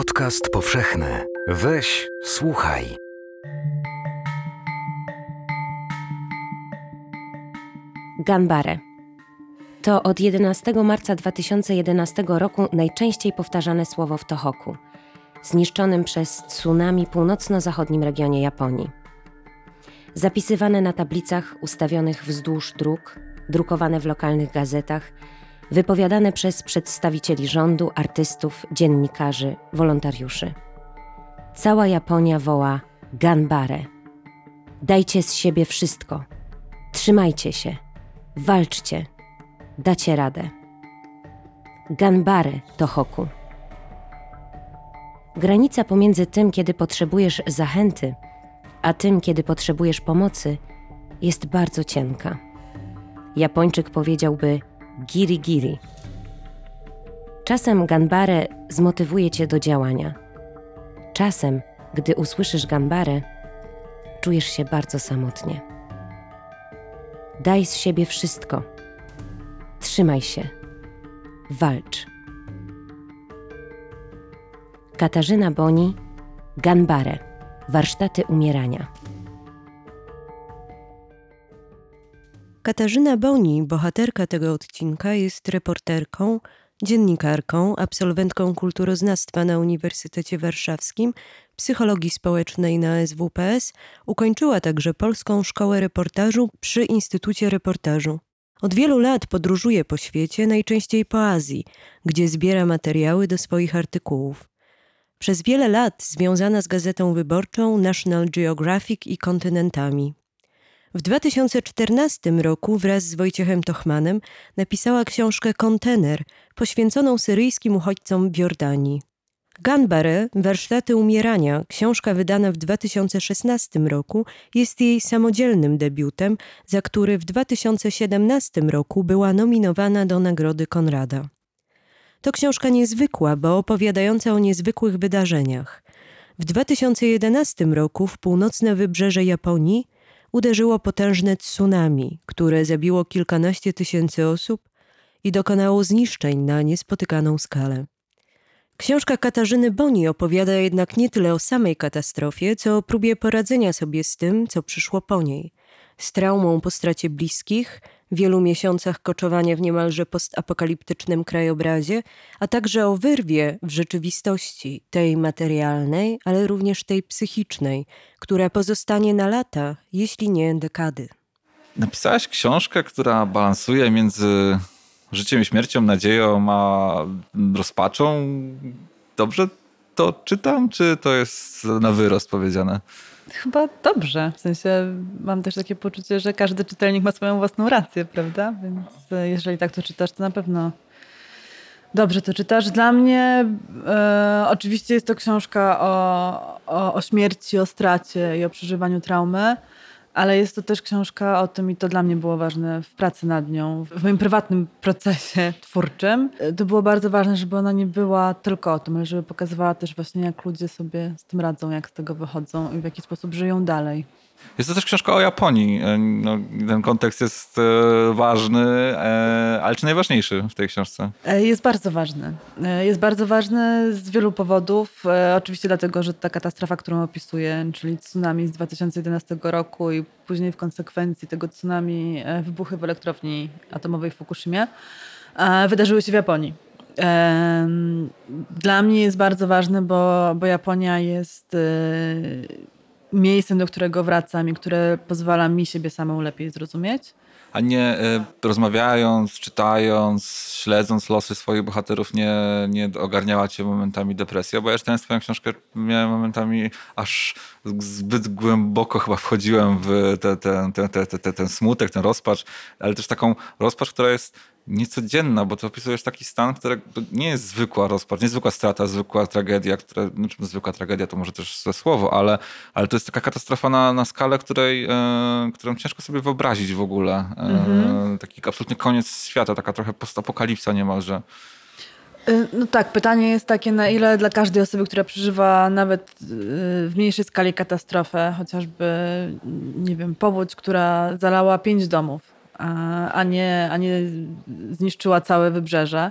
Podcast powszechny. Weź, słuchaj. Ganbare. To od 11 marca 2011 roku najczęściej powtarzane słowo w Tohoku, zniszczonym przez tsunami północno-zachodnim regionie Japonii. Zapisywane na tablicach ustawionych wzdłuż dróg, drukowane w lokalnych gazetach, wypowiadane przez przedstawicieli rządu, artystów, dziennikarzy, wolontariuszy. Cała Japonia woła Ganbare. Dajcie z siebie wszystko. Trzymajcie się. Walczcie. Dacie radę. Ganbare to hoku. Granica pomiędzy tym, kiedy potrzebujesz zachęty, a tym, kiedy potrzebujesz pomocy, jest bardzo cienka. Japończyk powiedziałby giri giri. Czasem ganbare zmotywuje cię do działania. Czasem, gdy usłyszysz ganbare, czujesz się bardzo samotnie. Daj z siebie wszystko. Trzymaj się. Walcz. Katarzyna Boni, Ganbare. Warsztaty umierania. Katarzyna Boni, bohaterka tego odcinka, jest reporterką, dziennikarką, absolwentką kulturoznawstwa na Uniwersytecie Warszawskim, psychologii społecznej na SWPS, ukończyła także Polską Szkołę Reportażu przy Instytucie Reportażu. Od wielu lat podróżuje po świecie, najczęściej po Azji, gdzie zbiera materiały do swoich artykułów. Przez wiele lat związana z gazetą wyborczą National Geographic i kontynentami. W 2014 roku wraz z Wojciechem Tochmanem napisała książkę Kontener, poświęconą syryjskim uchodźcom w Jordanii. Ganbare, Warsztaty Umierania, książka wydana w 2016 roku, jest jej samodzielnym debiutem, za który w 2017 roku była nominowana do Nagrody Konrada. To książka niezwykła, bo opowiadająca o niezwykłych wydarzeniach. W 2011 roku w północne wybrzeże Japonii uderzyło potężne tsunami, które zabiło kilkanaście tysięcy osób i dokonało zniszczeń na niespotykaną skalę. Książka Katarzyny Boni opowiada jednak nie tyle o samej katastrofie, co o próbie poradzenia sobie z tym, co przyszło po niej. Z traumą po stracie bliskich, wielu miesiącach koczowania w niemalże postapokaliptycznym krajobrazie, a także o wyrwie w rzeczywistości, tej materialnej, ale również tej psychicznej, która pozostanie na lata, jeśli nie dekady. Napisałaś książkę, która balansuje między życiem i śmiercią, nadzieją, a rozpaczą. Dobrze to czytam, czy to jest na wyrost powiedziane? Chyba dobrze. W sensie mam też takie poczucie, że każdy czytelnik ma swoją własną rację, prawda? Więc e, jeżeli tak to czytasz, to na pewno dobrze to czytasz. Dla mnie e, oczywiście jest to książka o, o, o śmierci, o stracie i o przeżywaniu traumy ale jest to też książka o tym, i to dla mnie było ważne w pracy nad nią, w moim prywatnym procesie twórczym. To było bardzo ważne, żeby ona nie była tylko o tym, ale żeby pokazywała też właśnie, jak ludzie sobie z tym radzą, jak z tego wychodzą i w jaki sposób żyją dalej. Jest to też książka o Japonii. E, no, ten kontekst jest e, ważny, e, ale czy najważniejszy w tej książce? Jest bardzo ważny. Jest bardzo ważny z wielu powodów. Oczywiście dlatego, że ta katastrofa, którą opisuję, czyli tsunami z 2011 roku i później w konsekwencji tego tsunami wybuchy w elektrowni atomowej w Fukushimie, wydarzyły się w Japonii. Dla mnie jest bardzo ważne, bo, bo Japonia jest miejscem, do którego wracam i które pozwala mi siebie samą lepiej zrozumieć. A nie y, rozmawiając, czytając, śledząc losy swoich bohaterów, nie, nie ogarniała cię momentami depresja? Bo ja czytając twoją książkę miałem momentami aż zbyt głęboko chyba wchodziłem w te, te, te, te, ten smutek, ten rozpacz, ale też taką rozpacz, która jest niecodzienna, bo to opisujesz taki stan, który nie jest zwykła rozpacz, niezwykła strata, zwykła tragedia, która, znaczy zwykła tragedia to może też słowo, ale, ale to jest taka katastrofa na, na skalę, której, e, którą ciężko sobie wyobrazić w ogóle. E, mhm. Taki absolutny koniec świata, taka trochę postapokalipsa niemalże. Y, no tak, pytanie jest takie, na ile dla każdej osoby, która przeżywa nawet y, w mniejszej skali katastrofę, chociażby, nie wiem, powódź, która zalała pięć domów, a nie, a nie zniszczyła całe wybrzeże.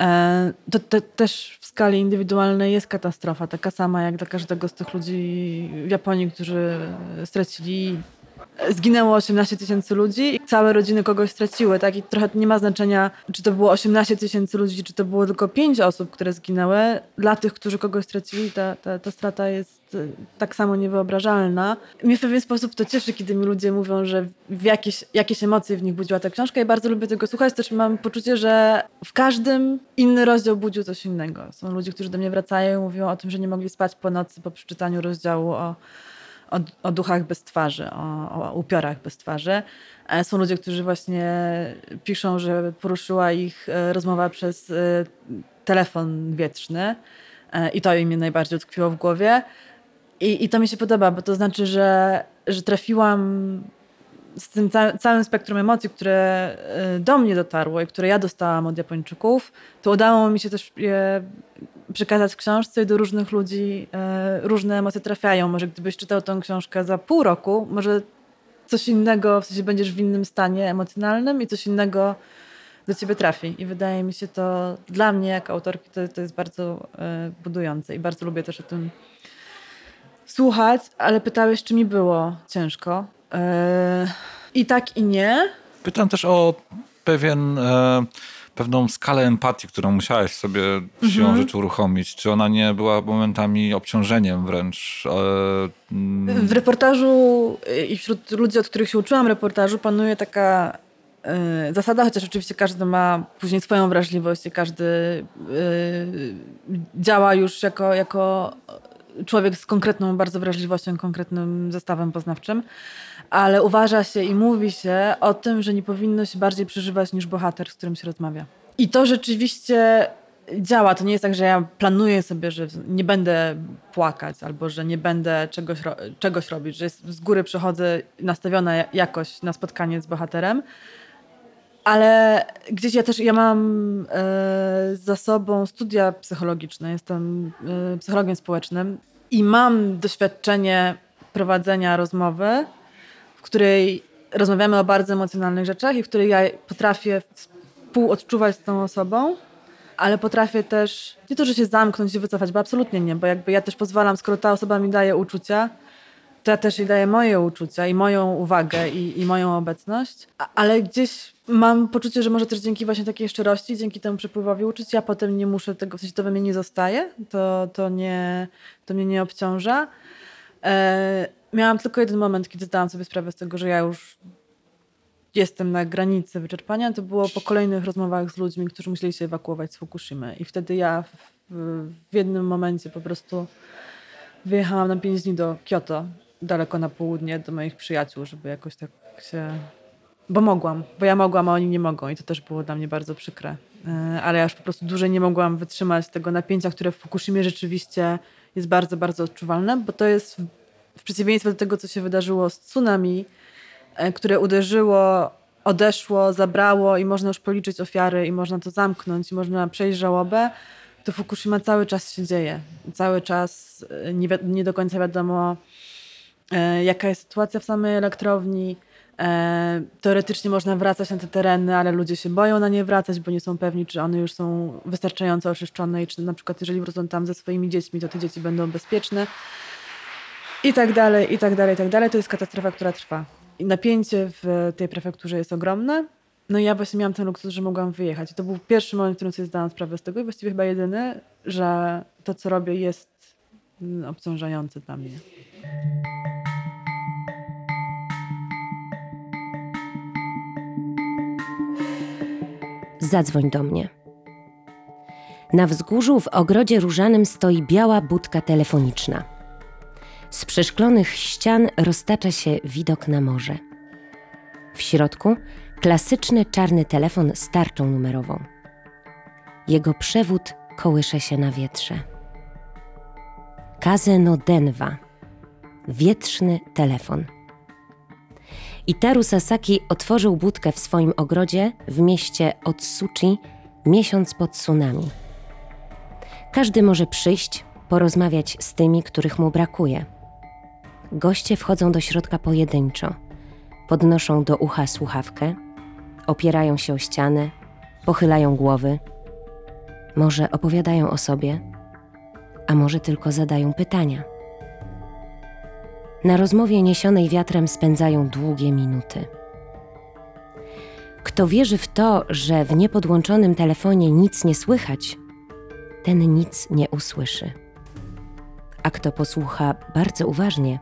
E, to, to też w skali indywidualnej jest katastrofa, taka sama jak dla każdego z tych ludzi w Japonii, którzy stracili Zginęło 18 tysięcy ludzi i całe rodziny kogoś straciły, tak? I trochę nie ma znaczenia, czy to było 18 tysięcy ludzi, czy to było tylko 5 osób, które zginęły. Dla tych, którzy kogoś stracili, ta, ta, ta strata jest y, tak samo niewyobrażalna. Mnie w pewien sposób to cieszy, kiedy mi ludzie mówią, że jakieś, jakieś emocje w nich budziła ta książka i bardzo lubię tego słuchać. Też mam poczucie, że w każdym inny rozdział budził coś innego. Są ludzie, którzy do mnie wracają i mówią o tym, że nie mogli spać po nocy po przeczytaniu rozdziału o o, o duchach bez twarzy, o, o upiorach bez twarzy. E, są ludzie, którzy właśnie piszą, że poruszyła ich e, rozmowa przez e, telefon wietrzny i to im najbardziej utkwiło w głowie. I, I to mi się podoba, bo to znaczy, że, że trafiłam z tym całym spektrum emocji, które do mnie dotarło i które ja dostałam od Japończyków, to udało mi się też je przekazać w książce i do różnych ludzi e, różne emocje trafiają. Może gdybyś czytał tę książkę za pół roku, może coś innego, w sensie będziesz w innym stanie emocjonalnym i coś innego do ciebie trafi. I wydaje mi się to dla mnie, jako autorki, to, to jest bardzo e, budujące i bardzo lubię też o tym słuchać, ale pytałeś, czy mi było ciężko. E, I tak, i nie. Pytam też o pewien pewną skalę empatii, którą musiałeś sobie siłą mhm. rzeczy uruchomić. Czy ona nie była momentami obciążeniem wręcz? W reportażu i wśród ludzi, od których się uczyłam reportażu, panuje taka zasada, chociaż oczywiście każdy ma później swoją wrażliwość i każdy działa już jako, jako człowiek z konkretną bardzo wrażliwością, konkretnym zestawem poznawczym, ale uważa się i mówi się o tym, że nie powinno się bardziej przeżywać niż bohater, z którym się rozmawia. I to rzeczywiście działa. To nie jest tak, że ja planuję sobie, że nie będę płakać albo że nie będę czegoś, czegoś robić, że z góry przychodzę nastawiona jakoś na spotkanie z bohaterem. Ale gdzieś ja też, ja mam e, za sobą studia psychologiczne, jestem e, psychologiem społecznym i mam doświadczenie prowadzenia rozmowy, w której rozmawiamy o bardzo emocjonalnych rzeczach i w której ja potrafię współodczuwać z tą osobą, ale potrafię też, nie to, że się zamknąć i wycofać, bo absolutnie nie, bo jakby ja też pozwalam, skoro ta osoba mi daje uczucia, ja też jej daję moje uczucia i moją uwagę i, i moją obecność, ale gdzieś mam poczucie, że może też dzięki właśnie takiej szczerości, dzięki temu przepływowi uczuć, ja potem nie muszę tego, w sensie to we mnie nie zostaje, to, to, nie, to mnie nie obciąża. E, miałam tylko jeden moment, kiedy zdałam sobie sprawę z tego, że ja już jestem na granicy wyczerpania, to było po kolejnych rozmowach z ludźmi, którzy musieli się ewakuować z Fukushimy. I wtedy ja w, w jednym momencie po prostu wyjechałam na pięć dni do Kyoto, daleko na południe, do moich przyjaciół, żeby jakoś tak się bo mogłam, bo ja mogłam, a oni nie mogą i to też było dla mnie bardzo przykre. E, ale ja już po prostu dłużej nie mogłam wytrzymać tego napięcia, które w Fukushimie rzeczywiście jest bardzo, bardzo odczuwalne, bo to jest w, przeciwieństwie do tego, co się wydarzyło z tsunami, e, które uderzyło, odeszło, zabrało i można już policzyć ofiary i można to zamknąć i można przejść żałobę, to Fukushima cały czas się dzieje. Cały czas e, nie, nie do końca wiadomo, jaka jest sytuacja w samej elektrowni, E, teoretycznie można wracać na te tereny, ale ludzie się boją na nie wracać, bo nie są pewni, czy one już są wystarczająco oczyszczone i czy na przykład jeżeli wrócą tam ze swoimi dziećmi, to te dzieci będą bezpieczne. I tak dalej, i tak dalej, i tak dalej. To jest katastrofa, która trwa. I napięcie w tej prefekturze jest ogromne. No i ja właśnie miałam ten luksus, że mogłam wyjechać. I to był pierwszy moment, w którym sobie zdałam sprawę z tego i właściwie chyba jedyny, że to, co robię jest obciążające dla mnie. Zadzwoń do mnie. Na wzgórzu w ogrodzie różanym stoi biała budka telefoniczna. Z przeszklonych ścian roztacza się widok na morze. W środku klasyczny czarny telefon z tarczą numerową. Jego przewód kołysze się na wietrze. Kaze no Denwa. Wietrzny telefon. Itaru Sasaki otworzył budkę w swoim ogrodzie w mieście Otsuchi miesiąc po tsunami. Każdy może przyjść, porozmawiać z tymi, których mu brakuje. Goście wchodzą do środka pojedynczo, podnoszą do ucha słuchawkę, opierają się o ścianę, pochylają głowy. Może opowiadają o sobie, a może tylko zadają pytania. Na rozmowie niesionej wiatrem spędzają długie minuty. Kto wierzy w to, że w niepodłączonym telefonie nic nie słychać, ten nic nie usłyszy. A kto posłucha bardzo uważnie,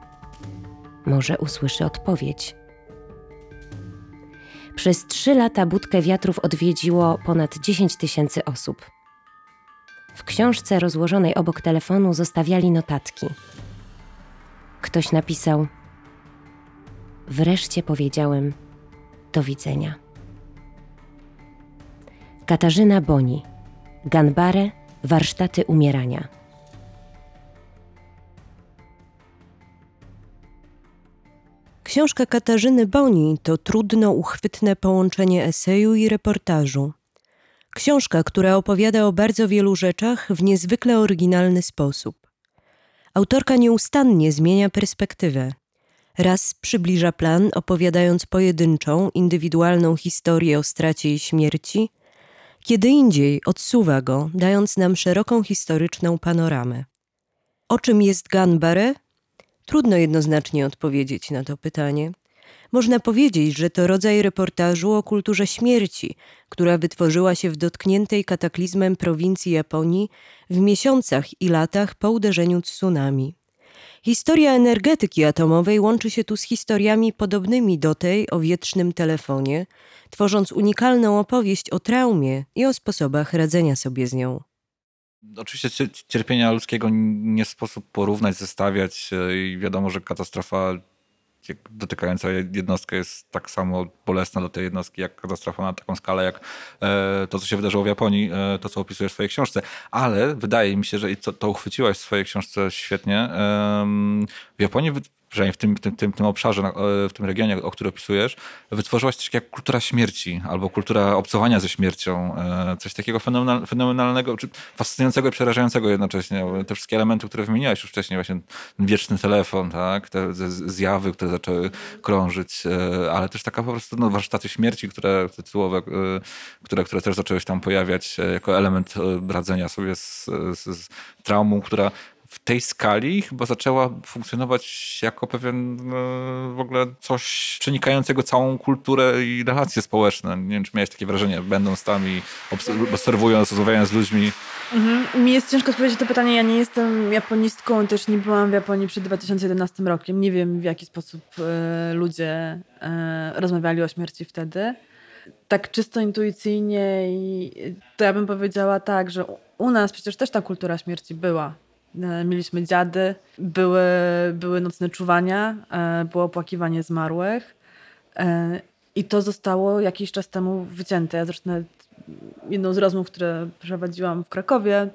może usłyszy odpowiedź. Przez trzy lata budkę wiatrów odwiedziło ponad 10 tysięcy osób. W książce rozłożonej obok telefonu zostawiali notatki. Ktoś napisał: Wreszcie powiedziałem do widzenia. Katarzyna Boni, Ganbare, warsztaty umierania. Książka Katarzyny Boni to trudno uchwytne połączenie eseju i reportażu. Książka, która opowiada o bardzo wielu rzeczach w niezwykle oryginalny sposób. Autorka nieustannie zmienia perspektywę. Raz przybliża plan, opowiadając pojedynczą, indywidualną historię o stracie i śmierci, kiedy indziej odsuwa go, dając nam szeroką historyczną panoramę. O czym jest Ganbare? Trudno jednoznacznie odpowiedzieć na to pytanie. Można powiedzieć, że to rodzaj reportażu o kulturze śmierci, która wytworzyła się w dotkniętej kataklizmem prowincji Japonii w miesiącach i latach po uderzeniu tsunami. Historia energetyki atomowej łączy się tu z historiami podobnymi do tej o wietrznym telefonie, tworząc unikalną opowieść o traumie i o sposobach radzenia sobie z nią. Oczywiście cier- cierpienia ludzkiego nie sposób porównać, zestawiać e, i wiadomo, że katastrofa dotykająca jednostkę jest tak samo bolesna dla tej jednostki, jak katastrofa na taką skalę, jak e, to, co się wydarzyło w Japonii, e, to, co opisujesz w swojej książce. Ale wydaje mi się, że i to, to uchwyciłaś w swojej książce świetnie. W Japonii przynajmniej w tym, tym, tym, tym obszarze, e, w tym regionie, o którym opisujesz, wytworzyłaś coś takiego jak kultura śmierci albo kultura obcowania ze śmiercią. e, Coś takiego fenomenal, fenomenalnego, czy fascynującego i przerażającego jednocześnie. Te wszystkie elementy, które wymieniałeś już wcześniej, właśnie ten wieczny telefon, tak? te zjawy, które zaczęły krążyć, e, ale też taka po prostu no, warsztaty śmierci, które tytułowe, które, które też zaczęły się tam pojawiać jako element radzenia sobie z, z, z traumą, która w tej skali chyba zaczęła funkcjonować jako pewien e, w ogóle coś przenikającego całą kulturę i relacje społeczne. Nie wiem, czy miałeś takie wrażenie, będąc tam i obs- obserwując, rozmawiając z ludźmi. Mhm. Mi jest ciężko odpowiedzieć na to pytanie. Ja nie jestem japonistką, też nie byłam w Japonii przed 2011 rokiem. Nie wiem, w jaki sposób e, ludzie e, rozmawiali o śmierci wtedy. Tak czysto intuicyjnie i to ja bym powiedziała tak, że u nas przecież też ta kultura śmierci była. E, Mieliśmy dziady, były, były nocne czuwania, e, było opłakiwanie zmarłych. E, I to zostało jakiś czas temu wycięte. Ja zresztą jedną z rozmów, które prowadziłam w Krakowie,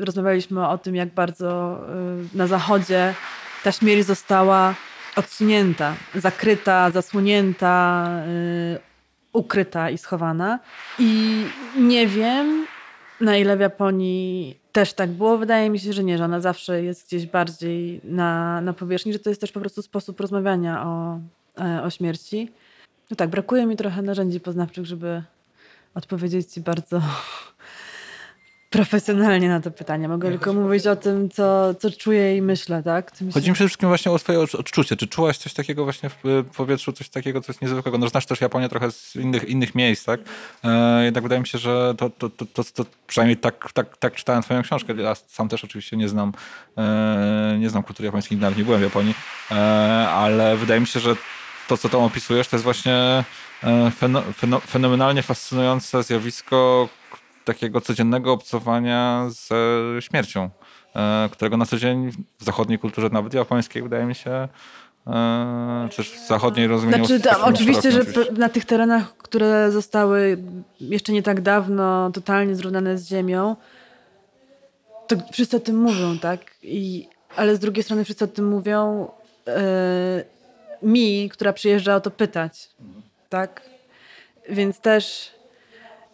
rozmawialiśmy o tym, jak bardzo na zachodzie ta śmierć została odsunięta, zakryta, zasłonięta, ukryta i schowana. I nie wiem, na ile w Japonii też tak było. Wydaje mi się, że nie, że ona zawsze jest gdzieś bardziej na, na powierzchni, że to jest też po prostu sposób rozmawiania o, e, o śmierci. No tak, brakuje mi trochę narzędzi poznawczych, żeby odpowiedzieć ci bardzo profesjonalnie na to pytanie. Mogę tylko mówić o tym, co, co czuję i myślę, tak? Chodzi mi przede wszystkim właśnie o twoje odczu- odczucie. Czy czułaś coś takiego właśnie w powietrzu, coś takiego, coś niezwykłego? No znasz też Japonię trochę z innych, innych miejsc, tak? E, jednak wydaje mi się, że to, to, to, to, to przynajmniej tak, tak, tak czytałem twoją książkę. Ja sam też oczywiście nie znam, e, nie znam kultury japońskiej, nawet nie byłem w Japonii, e, ale wydaje mi się, że to, co tam opisujesz, to jest właśnie e, feno, feno, fenomenalnie fascynujące zjawisko takiego codziennego obcowania ze śmiercią, e, którego na co dzień w zachodniej kulturze, nawet japońskiej, wydaje mi się, e, czy w zachodniej rozumieniu. Znaczy, tam, oczywiście, że na tych terenach, które zostały jeszcze nie tak dawno totalnie zrównane z ziemią, to wszyscy o tym mówią, tak? I, ale z drugiej strony wszyscy o tym mówią e, mi, która przyjeżdża o to pytać, tak? Więc też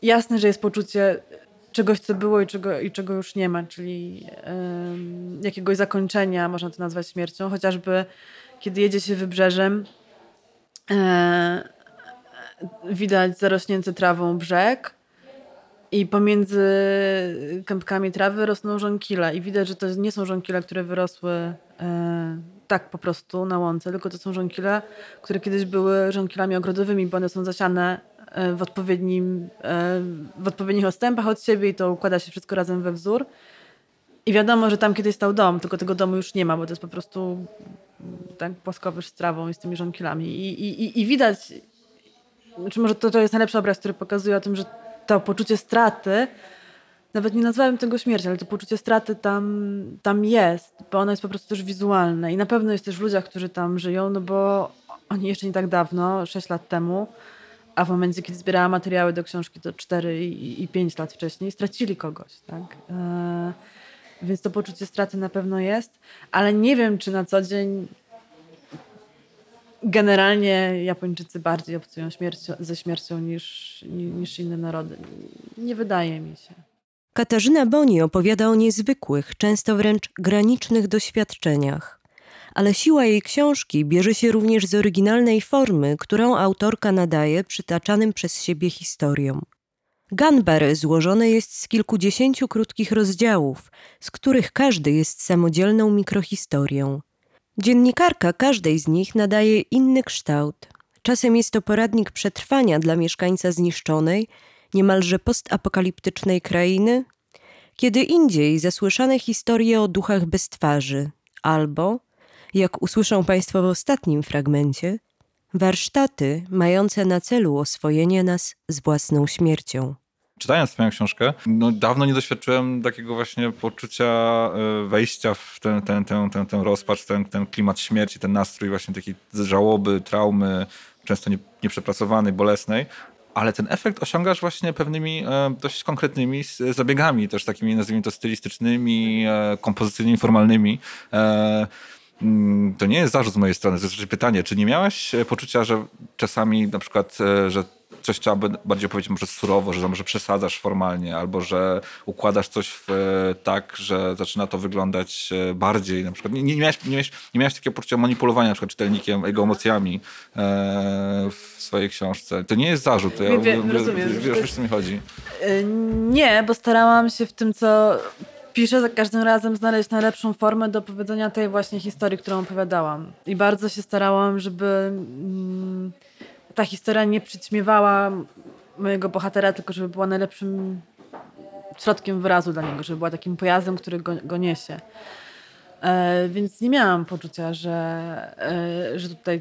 jasne, że jest poczucie czegoś, co było i czego, i czego już nie ma, czyli jakiegoś zakończenia, można to nazwać śmiercią, chociażby kiedy jedzie się wybrzeżem, e, widać zarośnięty trawą brzeg I pomiędzy kępkami trawy rosną żonkile. I widać, że to nie są żonkile, które wyrosły e, tak po prostu na łące, tylko to są żonkile, które kiedyś były żonkilami ogrodowymi, bo one są zasiane w, odpowiednim, e, w odpowiednich odstępach od siebie i to układa się wszystko razem we wzór. I wiadomo, że tam kiedyś stał dom, tylko tego domu już nie ma, bo to jest po prostu tak płaskowyż z trawą i z tymi żonkilami. I, i, i widać, znaczy może to, to jest najlepszy obraz, który pokazuje o tym, że to poczucie straty, nawet nie nazwałem tego śmiercią, ale to poczucie straty tam, tam jest, bo ono jest po prostu też wizualne. I na pewno jest też w ludziach, którzy tam żyją, no bo oni jeszcze nie tak dawno, 6 lat temu, a w momencie, kiedy zbierała materiały do książki, to 4 i, i 5 lat wcześniej, stracili kogoś. Tak? E, więc to poczucie straty na pewno jest, ale nie wiem, czy na co dzień generalnie Japończycy bardziej obcują śmiercią, ze śmiercią niż, niż inne narody. Nie wydaje mi się. Katarzyna Boni opowiada o niezwykłych, często wręcz granicznych doświadczeniach. Ale siła jej książki bierze się również z oryginalnej formy, którą autorka nadaje przytaczanym przez siebie historiom. Ganbare złożone jest z kilkudziesięciu krótkich rozdziałów, z których każdy jest samodzielną mikrohistorią. Dziennikarka każdej z nich nadaje inny kształt. Czasem jest to poradnik przetrwania dla mieszkańca zniszczonej, niemalże postapokaliptycznej krainy, kiedy indziej zasłyszane historie o duchach bez twarzy, albo, jak usłyszą Państwo w ostatnim fragmencie, warsztaty mające na celu oswojenie nas z własną śmiercią czytając twoją książkę, no dawno nie doświadczyłem takiego właśnie poczucia e, wejścia w ten, ten, ten, ten, ten rozpacz, ten, ten klimat śmierci, ten nastrój właśnie takiej żałoby, traumy, często nie, nieprzepracowanej, bolesnej, ale ten efekt osiągasz właśnie pewnymi e, dość konkretnymi zabiegami, też takimi nazwijmy to stylistycznymi, e, kompozycyjnymi, formalnymi. Mm, to nie jest zarzut z mojej strony, to jest pytanie, czy nie miałaś poczucia, że czasami na przykład, że coś trzeba by bardziej powiedzieć może surowo, że może przesadzasz formalnie, albo że układasz coś w, tak, że zaczyna to wyglądać e, bardziej. Na przykład nie, nie, miałeś, nie, miałeś, nie miałeś takiego poczucia manipulowania na przykład czytelnikiem, jego emocjami e, w swojej książce. To nie jest zarzut. Ja, Wie, rozumiem. Wiesz, wiesz, co mi chodzi. E, nie, bo starałam się w tym, co piszę, za każdym razem znaleźć najlepszą formę do opowiedzenia tej właśnie historii, którą opowiadałam. I bardzo się starałam, żeby... Mm, ta historia nie przyćmiewała mojego bohatera, tylko żeby była najlepszym środkiem wyrazu dla niego, żeby była takim pojazdem, który go, go niesie. E, więc nie miałam poczucia, że, e, że tutaj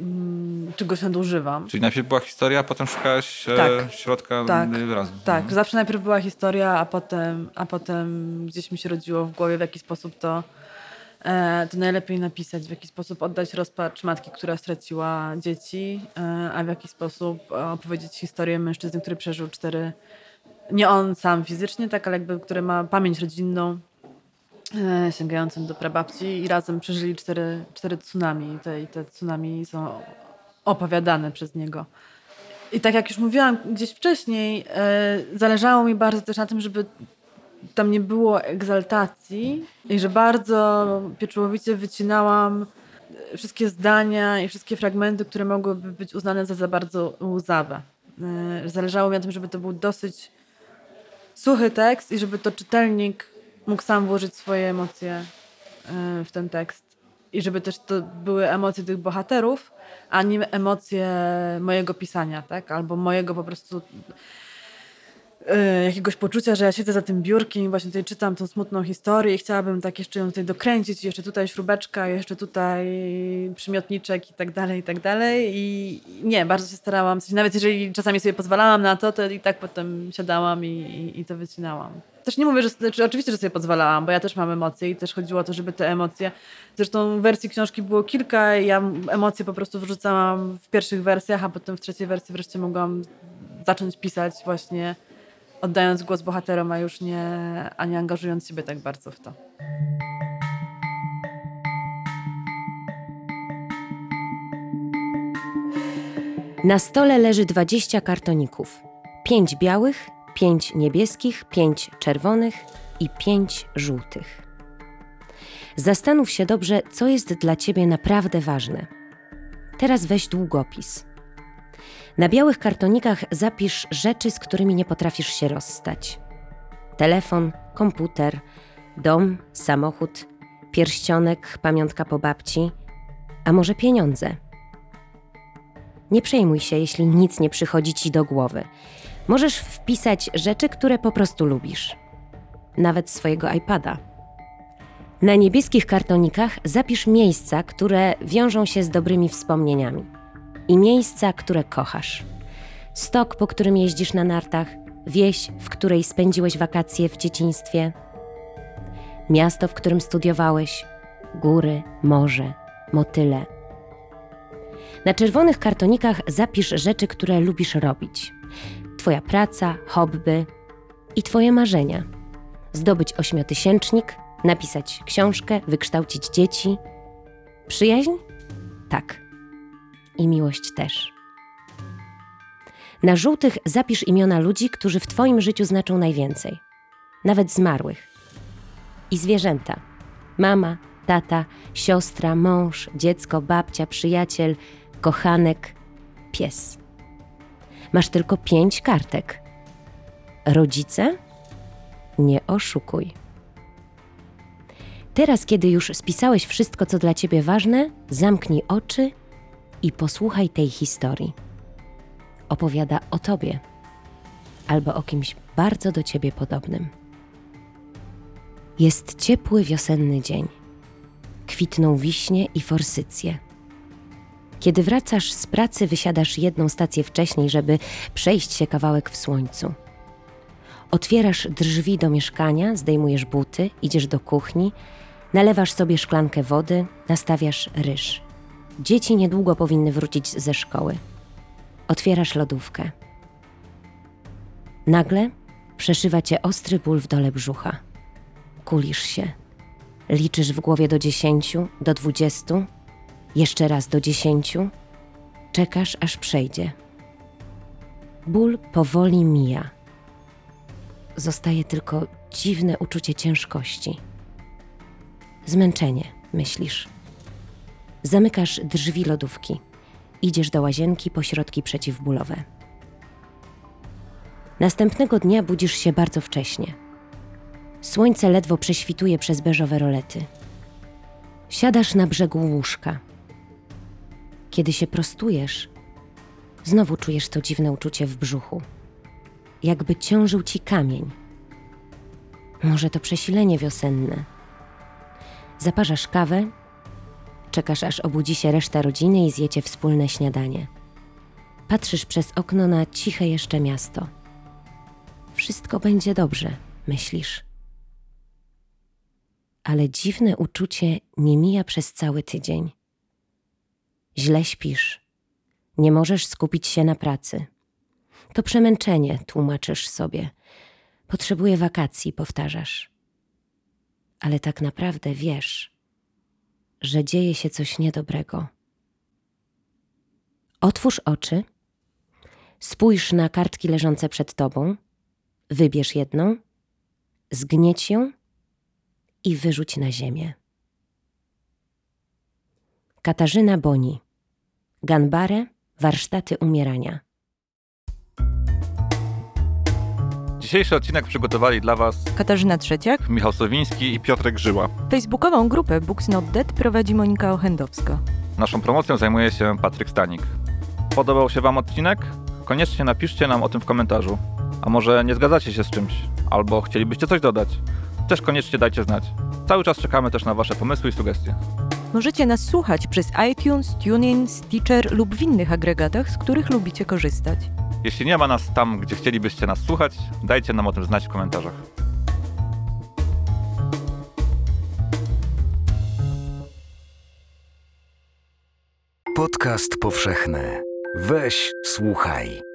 mm, czegoś nadużywam. Czyli najpierw była historia, a potem szukałaś e, tak, środka tak, wyrazu. Tak, mhm. zawsze najpierw była historia, a potem, a potem gdzieś mi się rodziło w głowie, w jaki sposób to E, to najlepiej napisać, w jaki sposób oddać rozpacz matki, która straciła dzieci, e, a w jaki sposób opowiedzieć historię mężczyzny, który przeżył cztery, nie on sam fizycznie, tak, ale jakby, który ma pamięć rodzinną e, sięgającą do prababci i razem przeżyli cztery, cztery tsunami te, te tsunami są opowiadane przez niego. I tak jak już mówiłam gdzieś wcześniej, zależało mi bardzo też na tym, żeby tam nie było egzaltacji i że bardzo pieczołowicie wycinałam wszystkie zdania i wszystkie fragmenty, które mogłyby być uznane za za bardzo łzawe. E, zależało mi na tym, żeby to był dosyć suchy tekst i żeby to czytelnik mógł sam włożyć swoje emocje e, w ten tekst. I żeby też to były emocje tych bohaterów, a nie emocje mojego pisania, tak? Albo mojego po prostu Y, jakiegoś poczucia, że ja siedzę za tym biurkiem właśnie tutaj czytam tą smutną historię i chciałabym tak jeszcze ją tutaj dokręcić, jeszcze tutaj śrubeczka, jeszcze tutaj przymiotniczek i tak dalej, i tak dalej. I nie, bardzo się starałam. Nawet jeżeli czasami sobie pozwalałam na to, to i tak potem siadałam i, i, i to wycinałam. Też nie mówię, że znaczy, oczywiście, że sobie pozwalałam, bo ja też mam emocje i też chodziło o to, żeby te emocje. Zresztą wersji książki było kilka ja emocje po prostu wrzucałam w pierwszych wersjach, a potem w trzeciej wersji wreszcie mogłam zacząć pisać właśnie oddając głos bohaterom, a już nie, a nie angażując siebie tak bardzo w to. Na stole leży 20 kartoników. 5 białych, 5 niebieskich, 5 czerwonych i 5 żółtych. Zastanów się dobrze, co jest dla ciebie naprawdę ważne. Teraz weź długopis. Na białych kartonikach zapisz rzeczy, z którymi nie potrafisz się rozstać. Telefon, komputer, dom, samochód, pierścionek, pamiątka po babci, a może pieniądze. Nie przejmuj się, jeśli nic nie przychodzi ci do głowy. Możesz wpisać rzeczy, które po prostu lubisz. Nawet swojego iPada. Na niebieskich kartonikach zapisz miejsca, które wiążą się z dobrymi wspomnieniami i miejsca, które kochasz. Stok, po którym jeździsz na nartach, wieś, w której spędziłeś wakacje w dzieciństwie, miasto, w którym studiowałeś, góry, morze, motyle. Na czerwonych kartonikach zapisz rzeczy, które lubisz robić. Twoja praca, hobby i Twoje marzenia. Zdobyć ośmiotysięcznik, napisać książkę, wykształcić dzieci. Przyjaźń? Tak. I miłość też. Na żółtych zapisz imiona ludzi, którzy w Twoim życiu znaczą najwięcej. Nawet zmarłych. I zwierzęta. Mama, tata, siostra, mąż, dziecko, babcia, przyjaciel, kochanek, pies. Masz tylko pięć kartek. Rodzice? Nie oszukuj. Teraz, kiedy już spisałeś wszystko, co dla ciebie ważne, zamknij oczy i posłuchaj tej historii. Opowiada o tobie albo o kimś bardzo do ciebie podobnym. Jest ciepły wiosenny dzień. Kwitną wiśnie i forsycje. Kiedy wracasz z pracy, wysiadasz jedną stację wcześniej, żeby przejść się kawałek w słońcu. Otwierasz drzwi do mieszkania, zdejmujesz buty, idziesz do kuchni, nalewasz sobie szklankę wody, nastawiasz ryż. Dzieci niedługo powinny wrócić ze szkoły. Otwierasz lodówkę. Nagle przeszywa cię ostry ból w dole brzucha. Kulisz się. Liczysz w głowie do dziesięciu, do dwudziestu, jeszcze raz do dziesięciu. Czekasz, aż przejdzie. Ból powoli mija. Zostaje tylko dziwne uczucie ciężkości. Zmęczenie, myślisz. Zamykasz drzwi lodówki. Idziesz do łazienki po środki przeciwbólowe. Następnego dnia budzisz się bardzo wcześnie. Słońce ledwo prześwituje przez beżowe rolety. Siadasz na brzegu łóżka. Kiedy się prostujesz, znowu czujesz to dziwne uczucie w brzuchu. Jakby ciążył ci kamień. Może to przesilenie wiosenne. Zaparzasz kawę, czekasz aż obudzi się reszta rodziny i zjecie wspólne śniadanie. Patrzysz przez okno na ciche jeszcze miasto. Wszystko będzie dobrze, myślisz. Ale dziwne uczucie nie mija przez cały tydzień. Źle śpisz. Nie możesz skupić się na pracy. To przemęczenie, tłumaczysz sobie. Potrzebuję wakacji, powtarzasz. Ale tak naprawdę wiesz, że dzieje się coś niedobrego. Otwórz oczy, spójrz na kartki leżące przed tobą, wybierz jedną, zgnieć ją i wyrzuć na ziemię. Katarzyna Boni, Ganbare, warsztaty umierania. Dzisiejszy odcinek przygotowali dla Was Katarzyna Trzeciak. Michał Sowiński i Piotrek Żyła. Facebookową grupę Books Not Dead prowadzi Monika Ochendowska. Naszą promocją zajmuje się Patryk Stanik. Podobał się Wam odcinek? Koniecznie napiszcie nam o tym w komentarzu. A może nie zgadzacie się z czymś? Albo chcielibyście coś dodać? Też koniecznie dajcie znać. Cały czas czekamy też na Wasze pomysły i sugestie. Możecie nas słuchać przez iTunes, TuneIn, Stitcher lub w innych agregatach, z których lubicie korzystać. Jeśli nie ma nas tam, gdzie chcielibyście nas słuchać, dajcie nam o tym znać w komentarzach. Podcast powszechny. Weź, słuchaj.